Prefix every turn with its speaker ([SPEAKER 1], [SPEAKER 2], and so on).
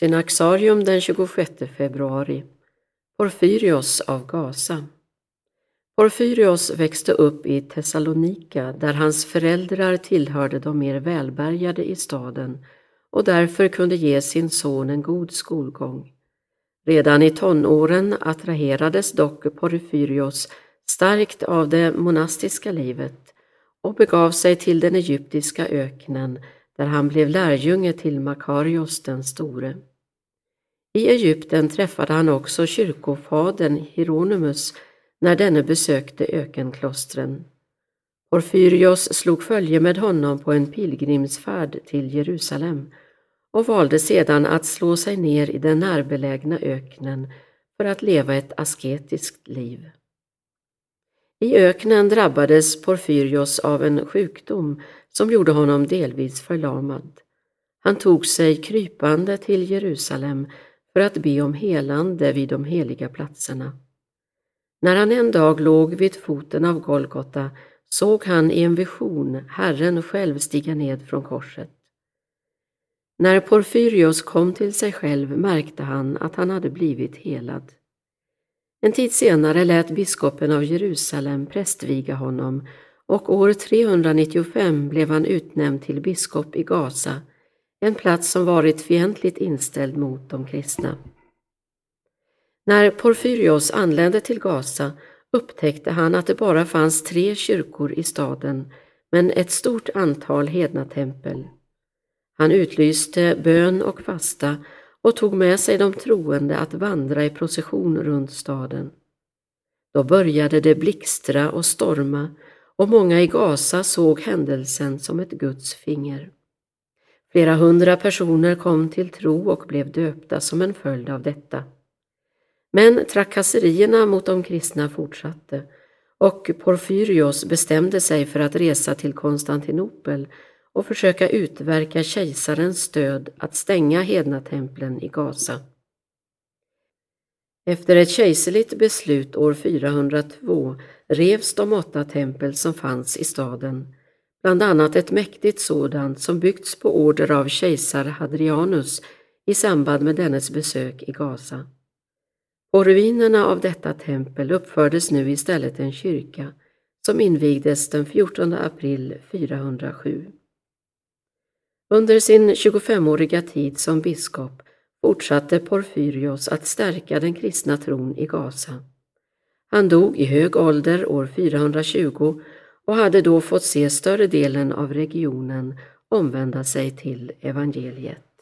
[SPEAKER 1] Synaxarium den 26 februari Porfyrios av Gaza Porfyrios växte upp i Thessalonika där hans föräldrar tillhörde de mer välbärgade i staden och därför kunde ge sin son en god skolgång. Redan i tonåren attraherades dock Porfyrios starkt av det monastiska livet och begav sig till den egyptiska öknen där han blev lärjunge till Makarios den store. I Egypten träffade han också kyrkofadern Hieronymus när denne besökte ökenklostren. Porfyrios slog följe med honom på en pilgrimsfärd till Jerusalem och valde sedan att slå sig ner i den närbelägna öknen för att leva ett asketiskt liv. I öknen drabbades Porfyrios av en sjukdom som gjorde honom delvis förlamad. Han tog sig krypande till Jerusalem för att be om helande vid de heliga platserna. När han en dag låg vid foten av Golgota såg han i en vision Herren själv stiga ned från korset. När Porfyrios kom till sig själv märkte han att han hade blivit helad. En tid senare lät biskopen av Jerusalem prästviga honom och år 395 blev han utnämnd till biskop i Gaza, en plats som varit fientligt inställd mot de kristna. När Porfyrios anlände till Gaza upptäckte han att det bara fanns tre kyrkor i staden men ett stort antal hedna tempel. Han utlyste bön och fasta och tog med sig de troende att vandra i procession runt staden. Då började det blixtra och storma och många i Gaza såg händelsen som ett Guds finger. Flera hundra personer kom till tro och blev döpta som en följd av detta. Men trakasserierna mot de kristna fortsatte och Porfyrios bestämde sig för att resa till Konstantinopel och försöka utverka kejsarens stöd att stänga hednatemplen i Gaza. Efter ett kejserligt beslut år 402 revs de åtta tempel som fanns i staden, bland annat ett mäktigt sådant som byggts på order av kejsar Hadrianus i samband med dennes besök i Gaza. På ruinerna av detta tempel uppfördes nu istället en kyrka som invigdes den 14 april 407. Under sin 25-åriga tid som biskop fortsatte Porfyrios att stärka den kristna tron i Gaza. Han dog i hög ålder år 420 och hade då fått se större delen av regionen omvända sig till evangeliet.